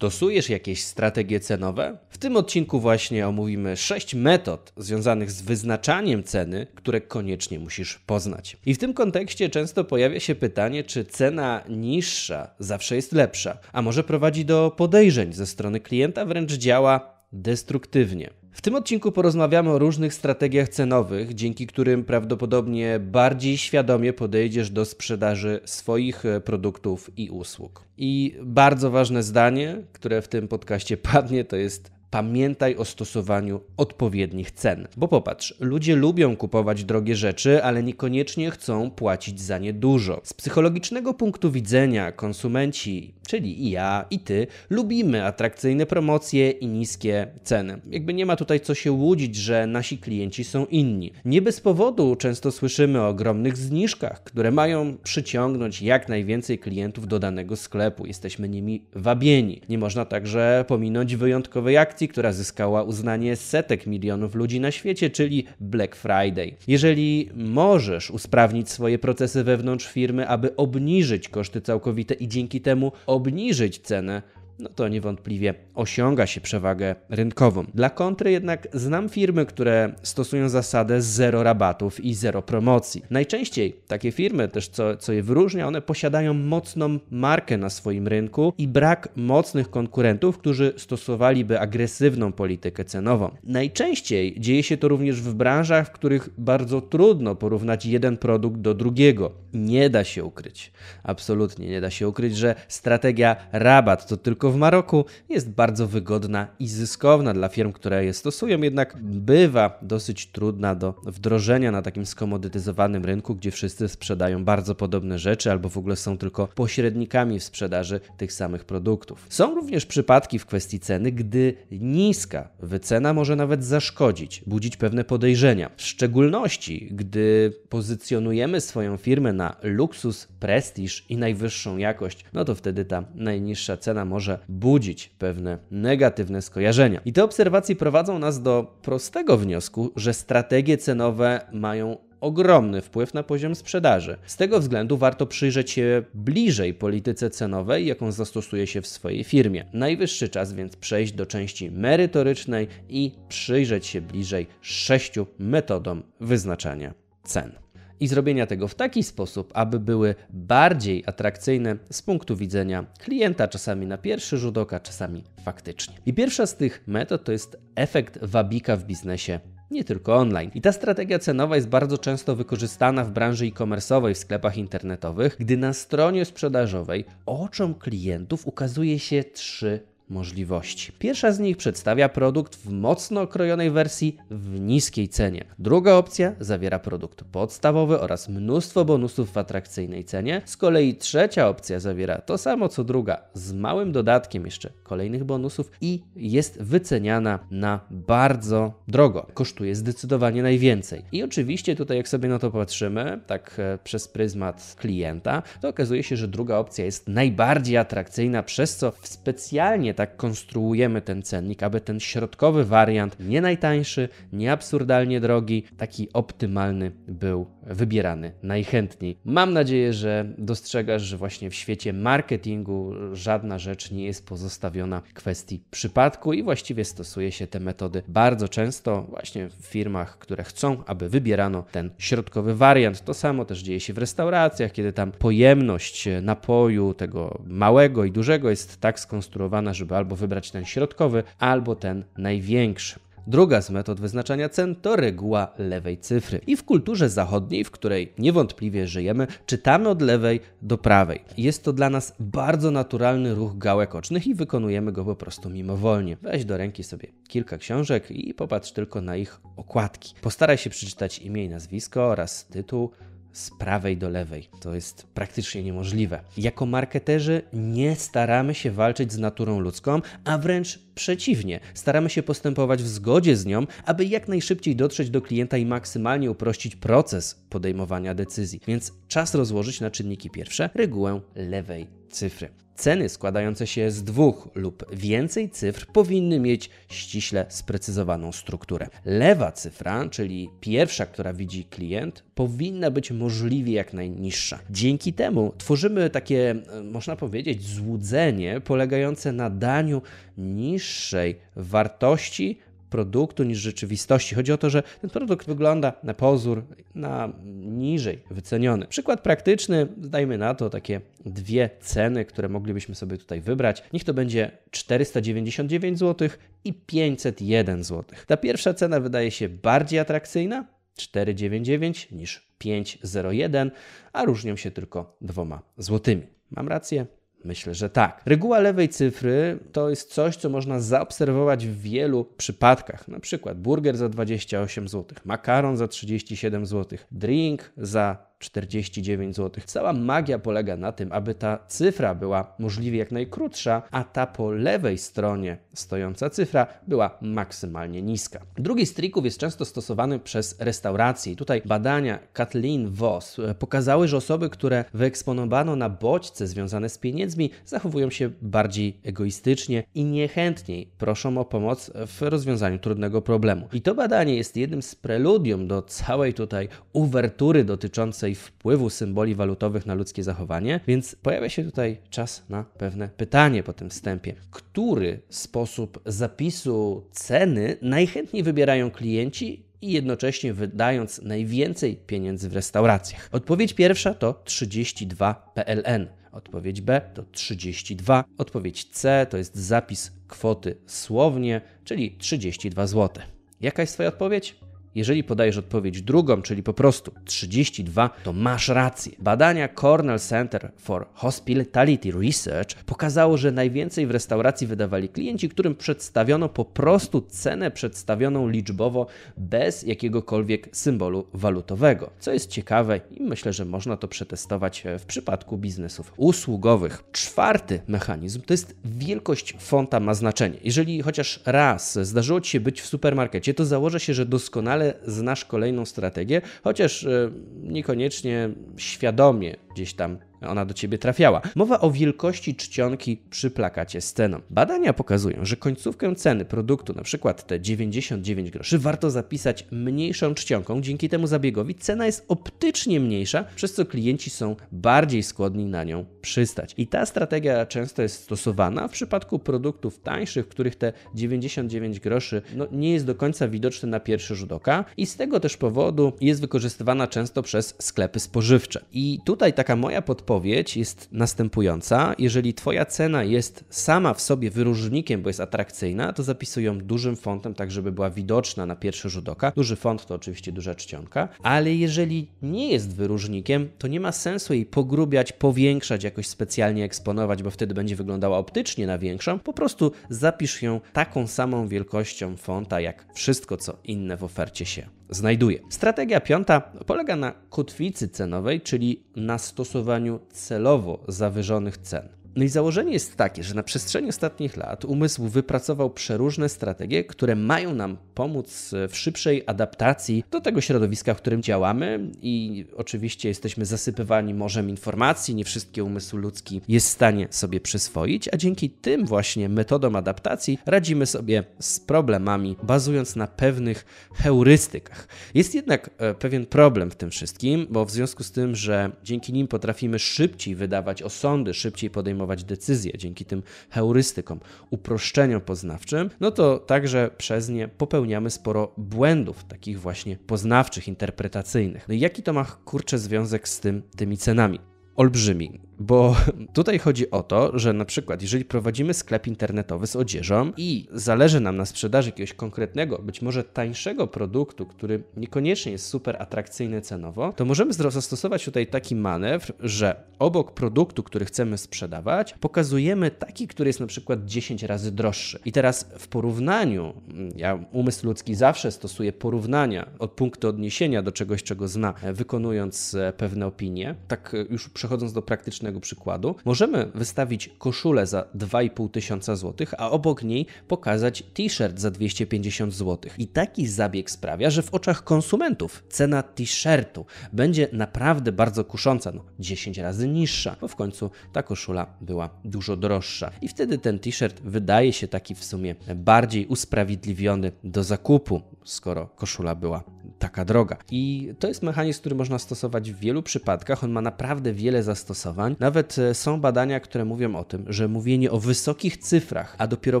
Stosujesz jakieś strategie cenowe? W tym odcinku właśnie omówimy 6 metod związanych z wyznaczaniem ceny, które koniecznie musisz poznać. I w tym kontekście często pojawia się pytanie, czy cena niższa zawsze jest lepsza, a może prowadzi do podejrzeń ze strony klienta, wręcz działa destruktywnie. W tym odcinku porozmawiamy o różnych strategiach cenowych, dzięki którym prawdopodobnie bardziej świadomie podejdziesz do sprzedaży swoich e, produktów i usług. I bardzo ważne zdanie, które w tym podcaście padnie, to jest pamiętaj o stosowaniu odpowiednich cen. Bo popatrz, ludzie lubią kupować drogie rzeczy, ale niekoniecznie chcą płacić za nie dużo. Z psychologicznego punktu widzenia konsumenci, czyli i ja, i ty, lubimy atrakcyjne promocje i niskie ceny. Jakby nie ma tutaj co się łudzić, że nasi klienci są inni. Nie bez powodu często słyszymy o ogromnych zniżkach, które mają przyciągnąć jak najwięcej klientów do danego sklepu. Jesteśmy nimi wabieni. Nie można także pominąć wyjątkowej akcji akcji, która zyskała uznanie setek milionów ludzi na świecie, czyli Black Friday. Jeżeli możesz usprawnić swoje procesy wewnątrz firmy, aby obniżyć koszty całkowite i dzięki temu obniżyć cenę, no to niewątpliwie osiąga się przewagę rynkową. Dla kontry jednak znam firmy, które stosują zasadę zero rabatów i zero promocji. Najczęściej takie firmy, też co, co je wyróżnia, one posiadają mocną markę na swoim rynku i brak mocnych konkurentów, którzy stosowaliby agresywną politykę cenową. Najczęściej dzieje się to również w branżach, w których bardzo trudno porównać jeden produkt do drugiego. Nie da się ukryć, absolutnie nie da się ukryć, że strategia rabat to tylko w Maroku jest bardzo wygodna i zyskowna dla firm, które je stosują, jednak bywa dosyć trudna do wdrożenia na takim skomodytyzowanym rynku, gdzie wszyscy sprzedają bardzo podobne rzeczy albo w ogóle są tylko pośrednikami w sprzedaży tych samych produktów. Są również przypadki w kwestii ceny, gdy niska wycena może nawet zaszkodzić, budzić pewne podejrzenia. W szczególności, gdy pozycjonujemy swoją firmę na luksus, prestiż i najwyższą jakość, no to wtedy ta najniższa cena może budzić pewne negatywne skojarzenia. I te obserwacje prowadzą nas do prostego wniosku, że strategie cenowe mają ogromny wpływ na poziom sprzedaży. Z tego względu warto przyjrzeć się bliżej polityce cenowej, jaką zastosuje się w swojej firmie. Najwyższy czas więc przejść do części merytorycznej i przyjrzeć się bliżej sześciu metodom wyznaczania cen i zrobienia tego w taki sposób, aby były bardziej atrakcyjne z punktu widzenia klienta, czasami na pierwszy rzut oka, czasami faktycznie. I pierwsza z tych metod to jest efekt wabika w biznesie nie tylko online. I ta strategia cenowa jest bardzo często wykorzystana w branży e-commerce'owej w sklepach internetowych, gdy na stronie sprzedażowej oczom klientów ukazuje się trzy możliwości. Pierwsza z nich przedstawia produkt w mocno okrojonej wersji w niskiej cenie. Druga opcja zawiera produkt podstawowy oraz mnóstwo bonusów w atrakcyjnej cenie. Z kolei trzecia opcja zawiera to samo co druga, z małym dodatkiem jeszcze kolejnych bonusów i jest wyceniana na bardzo drogo. Kosztuje zdecydowanie najwięcej. I oczywiście tutaj jak sobie na to patrzymy, tak e, przez pryzmat klienta, to okazuje się, że druga opcja jest najbardziej atrakcyjna, przez co specjalnie tak konstruujemy ten cennik, aby ten środkowy wariant, nie najtańszy, nie absurdalnie drogi, taki optymalny był wybierany najchętniej. Mam nadzieję, że dostrzegasz, że właśnie w świecie marketingu żadna rzecz nie jest pozostawiona kwestii przypadku i właściwie stosuje się te metody bardzo często właśnie w firmach, które chcą, aby wybierano ten środkowy wariant. To samo też dzieje się w restauracjach, kiedy tam pojemność napoju tego małego i dużego jest tak skonstruowana, żeby albo wybrać ten środkowy, albo ten największy. Druga z metod wyznaczania cen to reguła lewej cyfry. I w kulturze zachodniej, w której niewątpliwie żyjemy, czytamy od lewej do prawej. Jest to dla nas bardzo naturalny ruch gałek ocznych i wykonujemy go po prostu mimowolnie. Weź do ręki sobie kilka książek i popatrz tylko na ich okładki. Postaraj się przeczytać imię i nazwisko oraz tytuł z prawej do lewej. To jest praktycznie niemożliwe. Jako marketerzy nie staramy się walczyć z naturą ludzką, a wręcz przeciwnie, staramy się postępować w zgodzie z nią, aby jak najszybciej dotrzeć do klienta i maksymalnie uprościć proces podejmowania decyzji. Więc czas rozłożyć na czynniki pierwsze regułę lewej cyfry. Ceny składające się z dwóch lub więcej cyfr powinny mieć ściśle sprecyzowaną strukturę. Lewa cyfra, czyli pierwsza, która widzi klient, powinna być możliwie jak najniższa. Dzięki temu tworzymy takie, e, można powiedzieć, złudzenie polegające na daniu niższej wartości produktu niż rzeczywistości. Chodzi o to, że ten produkt wygląda na pozór na niżej wyceniony. Przykład praktyczny, dajmy na to takie dwie ceny, które moglibyśmy sobie tutaj wybrać. Niech to będzie 499 zł i 501 zł. Ta pierwsza cena wydaje się bardziej atrakcyjna, 499 niż 501, a różnią się tylko dwoma złotymi. Mam rację? Myślę, że tak. Reguła lewej cyfry to jest coś, co można zaobserwować w wielu przypadkach. Na przykład burger za 28 zł, makaron za 37 zł, drink za 49 zł. Cała magia polega na tym, aby ta cyfra była możliwie jak najkrótsza, a ta po lewej stronie stojąca cyfra była maksymalnie niska. Drugi z trików jest często stosowany przez restauracje. Tutaj badania Kathleen Voss pokazały, że osoby, które wyeksponowano na bodźce związane z pieniędzmi, zachowują się bardziej egoistycznie i niechętniej proszą o pomoc w rozwiązaniu trudnego problemu. I to badanie jest jednym z preludium do całej tutaj uwertury dotyczącej wpływu symboli walutowych na ludzkie zachowanie, więc pojawia się tutaj czas na pewne pytanie po tym wstępie. Który sposób zapisu ceny najchętniej wybierają klienci i jednocześnie wydając najwięcej pieniędzy w restauracjach? Odpowiedź pierwsza to 32 PLN. Odpowiedź B to 32. Odpowiedź C to jest zapis kwoty słownie, czyli 32 zł. Jaka jest Twoja odpowiedź? Jeżeli podajesz odpowiedź drugą, czyli po prostu 32, to masz rację. Badania Cornell Center for Hospitality Research pokazało, że najwięcej w restauracji wydawali klienci, którym przedstawiono po prostu cenę przedstawioną liczbowo bez jakiegokolwiek symbolu walutowego. Co jest ciekawe i myślę, że można to przetestować w przypadku biznesów usługowych. Czwarty mechanizm to jest wielkość fonta ma znaczenie. Jeżeli chociaż raz zdarzyło Ci się być w supermarkecie, to założę się, że doskonale ale znasz kolejną strategię, chociaż e, niekoniecznie świadomie gdzieś tam ona do ciebie trafiała. Mowa o wielkości czcionki przy plakacie z ceną. Badania pokazują, że końcówkę ceny produktu, na przykład te 99 groszy, warto zapisać mniejszą czcionką. Dzięki temu zabiegowi cena jest optycznie mniejsza, przez co klienci są bardziej skłonni na nią przystać. I ta strategia często jest stosowana w przypadku produktów tańszych, w których te 99 groszy no, nie jest do końca widoczne na pierwszy rzut oka i z tego też powodu jest wykorzystywana często przez sklepy spożywcze. I tutaj taka moja podpowiedź odpowiedź jest następująca. Jeżeli Twoja cena jest sama w sobie wyróżnikiem, bo jest atrakcyjna, to zapisuj ją dużym fontem, tak żeby była widoczna na pierwszy rzut oka. Duży font to oczywiście duża czcionka, ale jeżeli nie jest wyróżnikiem, to nie ma sensu jej pogrubiać, powiększać, jakoś specjalnie eksponować, bo wtedy będzie wyglądała optycznie na większą. Po prostu zapisz ją taką samą wielkością fonta, jak wszystko, co inne w ofercie się znajduje. Strategia piąta polega na kotwicy cenowej, czyli na stosowaniu celowo zawyżonych cen. No i założenie jest takie, że na przestrzeni ostatnich lat umysł wypracował przeróżne strategie, które mają nam pomóc w szybszej adaptacji do tego środowiska, w którym działamy i oczywiście jesteśmy zasypywani morzem informacji, nie wszystkie umysł ludzki jest w stanie sobie przyswoić, a dzięki tym właśnie metodom adaptacji radzimy sobie z problemami, bazując na pewnych heurystykach. Jest jednak e, pewien problem w tym wszystkim, bo w związku z tym, że dzięki nim potrafimy szybciej wydawać osądy, szybciej podejmować podejmować decyzje dzięki tym heurystykom, uproszczeniom poznawczym, no to także przez nie popełniamy sporo błędów, takich właśnie poznawczych, interpretacyjnych. No i jaki to ma kurczę związek z tym, tymi cenami? olbrzymi. Bo tutaj chodzi o to, że na przykład jeżeli prowadzimy sklep internetowy z odzieżą i zależy nam na sprzedaży jakiegoś konkretnego, być może tańszego produktu, który niekoniecznie jest super atrakcyjny cenowo, to możemy zastosować tutaj taki manewr, że obok produktu, który chcemy sprzedawać, pokazujemy taki, który jest na przykład 10 razy droższy. I teraz w porównaniu, ja umysł ludzki zawsze stosuje porównania od punktu odniesienia do czegoś, czego zna, wykonując e, pewne opinie. Tak e, już przechodząc do praktycznego przykładu, możemy wystawić koszulę za 2,5 tysiąca złotych, a obok niej pokazać t-shirt za 250 zł. I taki zabieg sprawia, że w oczach konsumentów cena t-shirtu będzie naprawdę bardzo kusząca, no 10 razy niższa, bo w końcu ta koszula była dużo droższa. I wtedy ten t-shirt wydaje się taki w sumie bardziej usprawiedliwiony do zakupu, skoro koszula była taka droga. I to jest mechanizm, który można stosować w wielu przypadkach. On ma naprawdę wiele zastosowań. Nawet e, są badania, które mówią o tym, że mówienie o wysokich cyfrach, a dopiero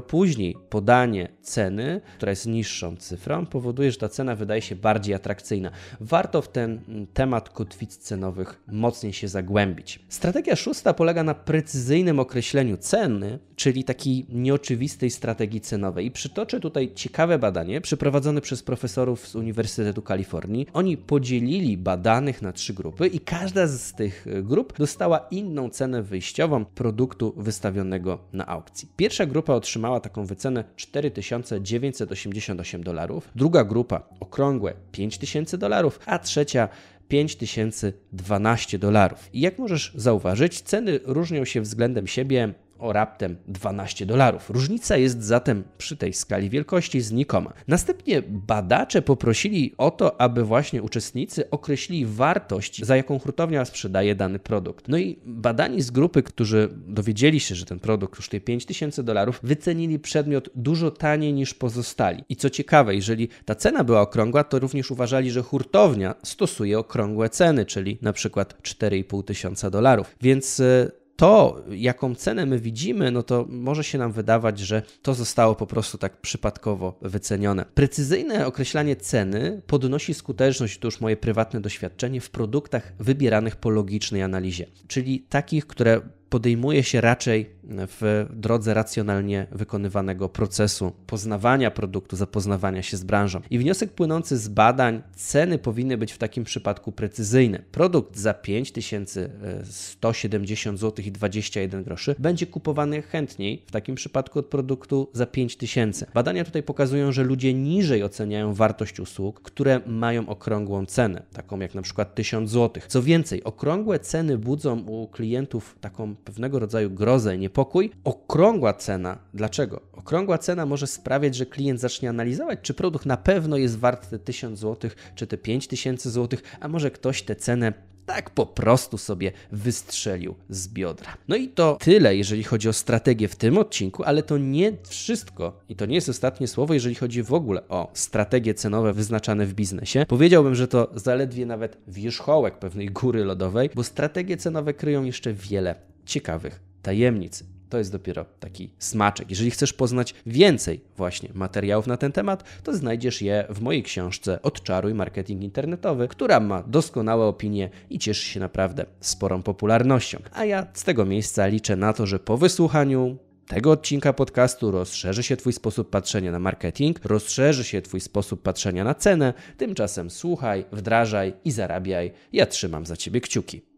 później podanie ceny, która jest niższą cyfrą, powoduje, że ta cena wydaje się bardziej atrakcyjna. Warto w ten mm, temat kotwic cenowych mocniej się zagłębić. Strategia szósta polega na precyzyjnym określeniu ceny, czyli takiej nieoczywistej strategii cenowej. I przytoczę tutaj ciekawe badanie przeprowadzone przez profesorów z Uniwersytetu Kalifornii. Oni podzielili badanych na trzy grupy i każda z tych grup dostała inną cenę wyjściową produktu wystawionego na aukcji. Pierwsza grupa otrzymała taką wycenę 4988 dolarów, druga grupa okrągłe 5000 dolarów, a trzecia 5012 dolarów. I jak możesz zauważyć, ceny różnią się względem siebie o raptem 12 dolarów. Różnica jest zatem przy tej skali wielkości znikoma. Następnie badacze poprosili o to, aby właśnie uczestnicy określili wartość, za jaką hurtownia sprzedaje dany produkt. No i badani z grupy, którzy dowiedzieli się, że ten produkt kosztuje 5000 dolarów, wycenili przedmiot dużo taniej niż pozostali. I co ciekawe, jeżeli ta cena była okrągła, to również uważali, że hurtownia stosuje okrągłe ceny, czyli na przykład 4,5 tysiąca dolarów. Więc e, to, jaką cenę my widzimy, no to może się nam wydawać, że to zostało po prostu tak przypadkowo wycenione. Precyzyjne określanie ceny podnosi skuteczność, to już moje prywatne doświadczenie, w produktach wybieranych po logicznej analizie, czyli takich, które podejmuje się raczej w drodze racjonalnie wykonywanego procesu poznawania produktu, zapoznawania się z branżą. I wniosek płynący z badań, ceny powinny być w takim przypadku precyzyjne. Produkt za 5170 zł i 21 groszy będzie kupowany chętniej w takim przypadku od produktu za 5000. Badania tutaj pokazują, że ludzie niżej oceniają wartość usług, które mają okrągłą cenę, taką jak na przykład 1000 zł. Co więcej, okrągłe ceny budzą u klientów taką pewnego rodzaju grozę niepokój. Okrągła cena, dlaczego? Okrągła cena może sprawiać, że klient zacznie analizować, czy produkt na pewno jest wart te 1000 zł, czy te 5000 zł, a może ktoś tę cenę tak po prostu sobie wystrzelił z biodra. No i to tyle, jeżeli chodzi o strategię w tym odcinku, ale to nie wszystko i to nie jest ostatnie słowo, jeżeli chodzi w ogóle o strategie cenowe wyznaczane w biznesie. Powiedziałbym, że to zaledwie nawet wierzchołek pewnej góry lodowej, bo strategie cenowe kryją jeszcze wiele ciekawych tajemnic. To jest dopiero taki smaczek. Jeżeli chcesz poznać więcej właśnie materiałów na ten temat, to znajdziesz je w mojej książce Odczaruj Marketing Internetowy, która ma doskonałe opinie i cieszy się naprawdę sporą popularnością. A ja z tego miejsca liczę na to, że po wysłuchaniu tego odcinka podcastu rozszerzy się Twój sposób patrzenia na marketing, rozszerzy się Twój sposób patrzenia na cenę. Tymczasem słuchaj, wdrażaj i zarabiaj. Ja trzymam za Ciebie kciuki.